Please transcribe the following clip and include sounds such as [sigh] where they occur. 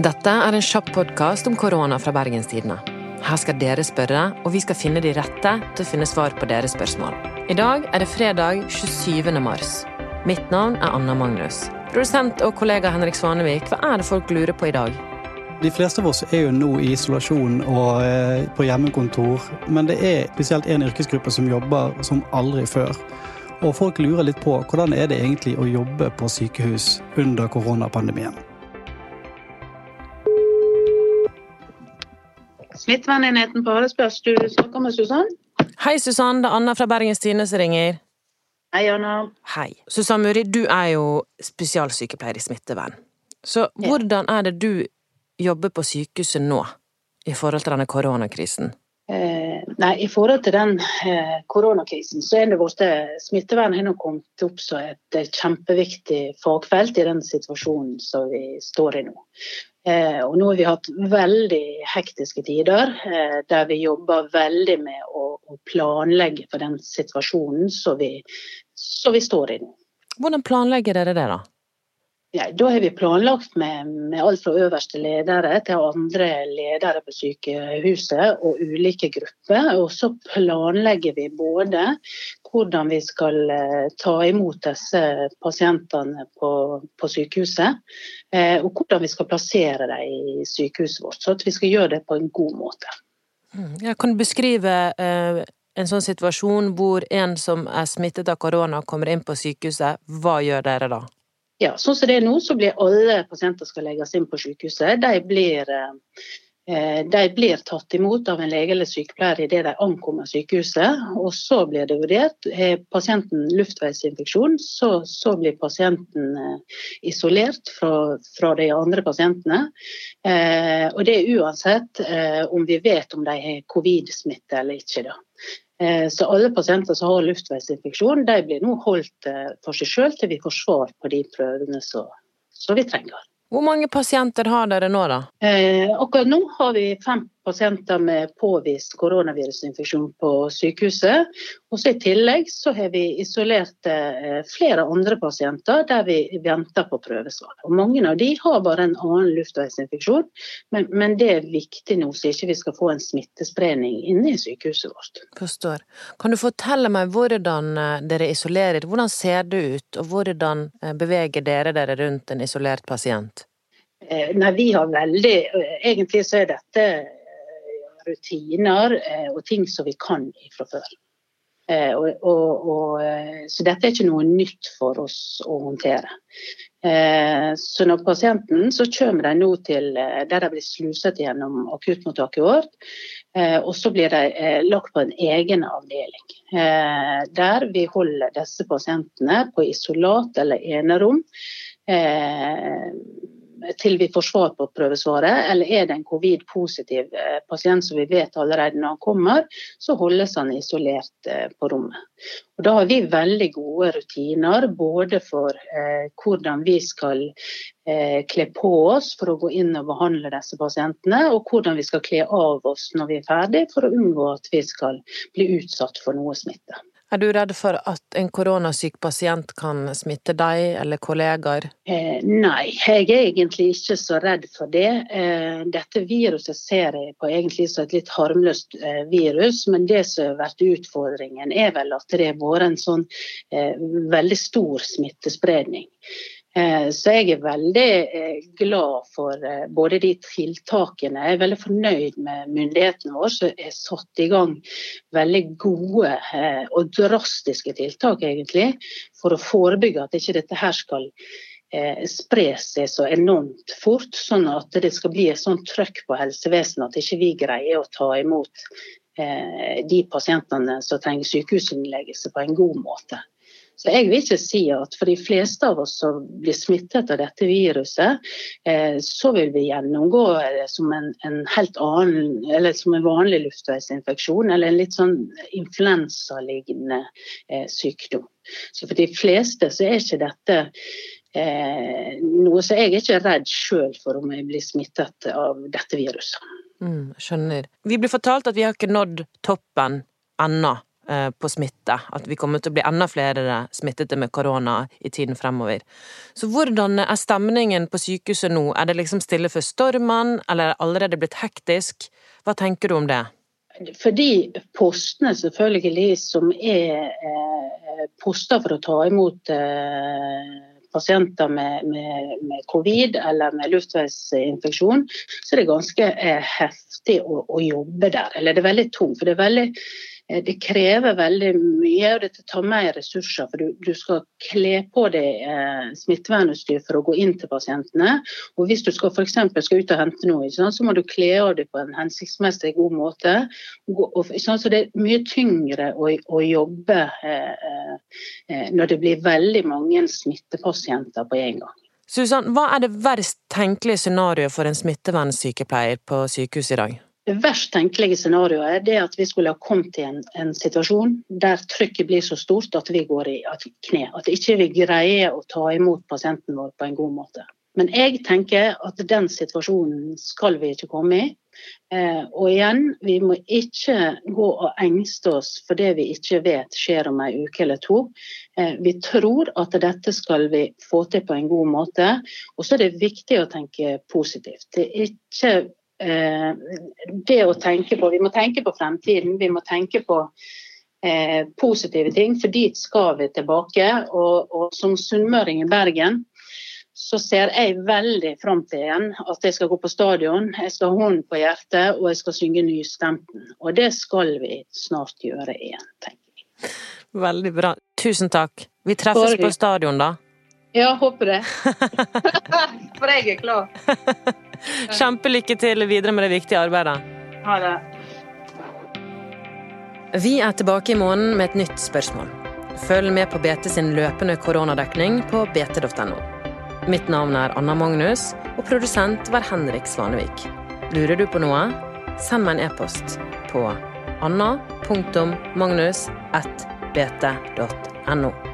Dette er en kjapp podkast om korona fra Bergenstidene. Her skal dere spørre, og vi skal finne de rette til å finne svar på deres spørsmål. I dag er det fredag 27. mars. Mitt navn er Anna Magnus. Produsent og kollega Henrik Svanevik, hva er det folk lurer på i dag? De fleste av oss er jo nå i isolasjon og eh, på hjemmekontor, men det er spesielt en yrkesgruppe som jobber som aldri før. Og folk lurer litt på hvordan er det egentlig å jobbe på sykehus under koronapandemien. Smittevernenheten på Haraldsplass, du snakker med Susann? Hei, Susann. Det er Anna fra Bergens Tidende som ringer. Hei, Anna. Hei. Susann Muri, du er jo spesialsykepleier i smittevern. Så hvordan er det du jobber på sykehuset nå, i forhold til denne koronakrisen? Eh, nei, I forhold til den eh, koronakrisen, så er det vårt smittevern har nå kommet opp som et eh, kjempeviktig fagfelt i den situasjonen som vi står i nå. Eh, og nå har vi hatt veldig hektiske tider, eh, der vi jobber veldig med å, å planlegge for den situasjonen som vi, som vi står i nå. Hvordan planlegger dere det, da? Ja, da har vi planlagt med, med, alt fra øverste ledere til andre ledere på sykehuset og ulike grupper. Og så planlegger vi både hvordan vi skal eh, ta imot disse pasientene på, på sykehuset, eh, og hvordan vi skal plassere dem i sykehuset vårt. Så at vi skal gjøre det på en god måte. Jeg kan beskrive eh, en sånn situasjon hvor en som er smittet av korona, kommer inn på sykehuset. Hva gjør dere da? Ja, sånn som det er nå, så blir alle pasienter skal legges inn på sykehuset. De blir, de blir tatt imot av en lege eller sykepleier idet de ankommer sykehuset. Og så blir det vurdert. Er pasienten luftveisinfeksjon, så, så blir pasienten eh, isolert fra, fra, de andre pasientene. Eh, og det er uansett om vi vet om de har covid-smitte eller ikke. da. Eh, så alle pasienter som har luftveisinfeksjon, de blir nå holdt eh, for seg selv til vi får svar på de prøvene som vi trenger. Hvor mange pasienter har dere nå, da? Eh, akkurat nå har vi fem pasienter med påvist koronavirusinfeksjon på sykehuset. Og så I tillegg så har vi isolert eh, flere andre pasienter der vi venter på prøvesvar. Og Mange av de har bare en annen luftveisinfeksjon, men, men, det er viktig nå så ikke vi skal få en smittespredning inne i sykehuset vårt. Forstår. Kan du fortelle meg hvordan eh, dere isolerer? Hvordan ser det ut, og hvordan eh, beveger dere dere rundt en isolert pasient? Nei, vi har veldig Egentlig så er dette rutiner eh, og ting som vi kan fra før. Eh, og, og, og, eh, så dette er ikke noe nytt for oss å håndtere. Så når pasienten så kommer de nå til der de blir sluset gjennom akuttmottaket vårt. Og så blir de lagt på en egen avdeling. Der vi holder disse pasientene på isolat eller enerom til vi får svar på prøvesvaret, eller er det en covid-positiv eh, pasient som vi vet allerede når han kommer, så holdes han isolert eh, på rommet. Og da har vi veldig gode rutiner både for eh, hvordan vi skal eh, kle på oss for å gå inn og behandle disse pasientene, og hvordan vi skal kle av oss når vi er ferdig for å unngå at vi skal bli utsatt for noe smitte. Er du redd for at en koronasyk pasient kan smitte deg eller kollegaer? Eh, nei, jeg er egentlig ikke så redd for det. Eh, dette viruset ser jeg på egentlig som et litt harmløst eh, virus, men det som har vært utfordringen er vel at det har vært en sånn eh, veldig stor smittespredning. Eh, så jeg er veldig eh, glad for eh, både de tiltakene. Jeg er veldig fornøyd med myndighetene våre som er satt i gang veldig gode og drastiske tiltak egentlig, for å forebygge at ikke dette her skal spre seg så enormt fort, sånn at det skal bli et sånt trøkk på helsevesenet at ikke vi greier å ta imot de pasientene som trenger sykehusinnleggelse på en god måte. Så jeg vil ikke si at for de fleste av oss som blir smittet av dette viruset, eh, så vil vi gjennomgå det som en, en, helt annen, eller som en vanlig luftveisinfeksjon, eller en litt sånn influensalignende eh, sykdom. Så for de fleste så er ikke dette eh, noe så jeg er ikke redd sjøl for om jeg blir smittet av dette viruset. Mm, skjønner. Vi blir fortalt at vi har ikke nådd toppen ennå eh, på smitte. At vi kommer til å bli enda flere smittede med korona i tiden fremover. Så hvordan er stemningen på sykehuset nå? Er det liksom stille før stormen, eller er det allerede blitt hektisk? Hva tenker du om det? Fordi postene selvfølgelig som er eh, poster for å ta imot eh, pasienter med, med, med, covid eller med luftveisinfeksjon, så er det ganske eh, heftig å, å, jobbe der. Eller det er veldig tungt. For det er veldig Eh, det krever veldig mye, og det tar mer ressurser. For du, du skal kle på deg eh, smittevernutstyr for å gå inn til pasientene. Og hvis du skal eksempel skal ut og hente noe, så må du kle av deg på en hensiktsmessig god måte. så det er mye tyngre å, å jobbe eh, eh, eh, når det blir veldig mange smittepasienter på en gang. Susan, hva er det verst tenkelige scenarioet for en smittevernsykepleier på sykehuset i dag? Det verst tenkelige scenarioet er at vi skulle ha kommet i en, en, situasjon der trykket blir så stort at vi går i kne. At ikke vi greier å ta imot pasienten vår på en god måte. Men jeg tenker at den situasjonen skal vi ikke komme i. Eh, og igjen, vi må ikke gå og engste oss for det vi ikke vet skjer om en uke eller to. Eh, vi tror at dette skal vi få til på en god måte. Og så er det viktig å tenke positivt. Det er ikke det å tenke på Vi må tenke på fremtiden. Vi må tenke på eh, positive ting, for dit skal vi tilbake. Og, og som sunnmøring i Bergen så ser jeg veldig fram til igjen at jeg skal gå på stadion, jeg skal ha hånden på hjertet og jeg skal synge Nystemten. Og det skal vi snart gjøre igjen, tenker jeg. Veldig bra. Tusen takk. Vi treffes på stadion, da. Ja, håper det. [laughs] For jeg er klar. Kjempelykke til videre med det viktige arbeidet. Ha det. Vi er tilbake i måneden med et nytt spørsmål. Følg med på BT sin løpende koronadekning på bt.no. Mitt navn er Anna Magnus, og produsent var Henrik Svanevik. Lurer du på noe? Send meg en e-post på anna.magnus.bt.no.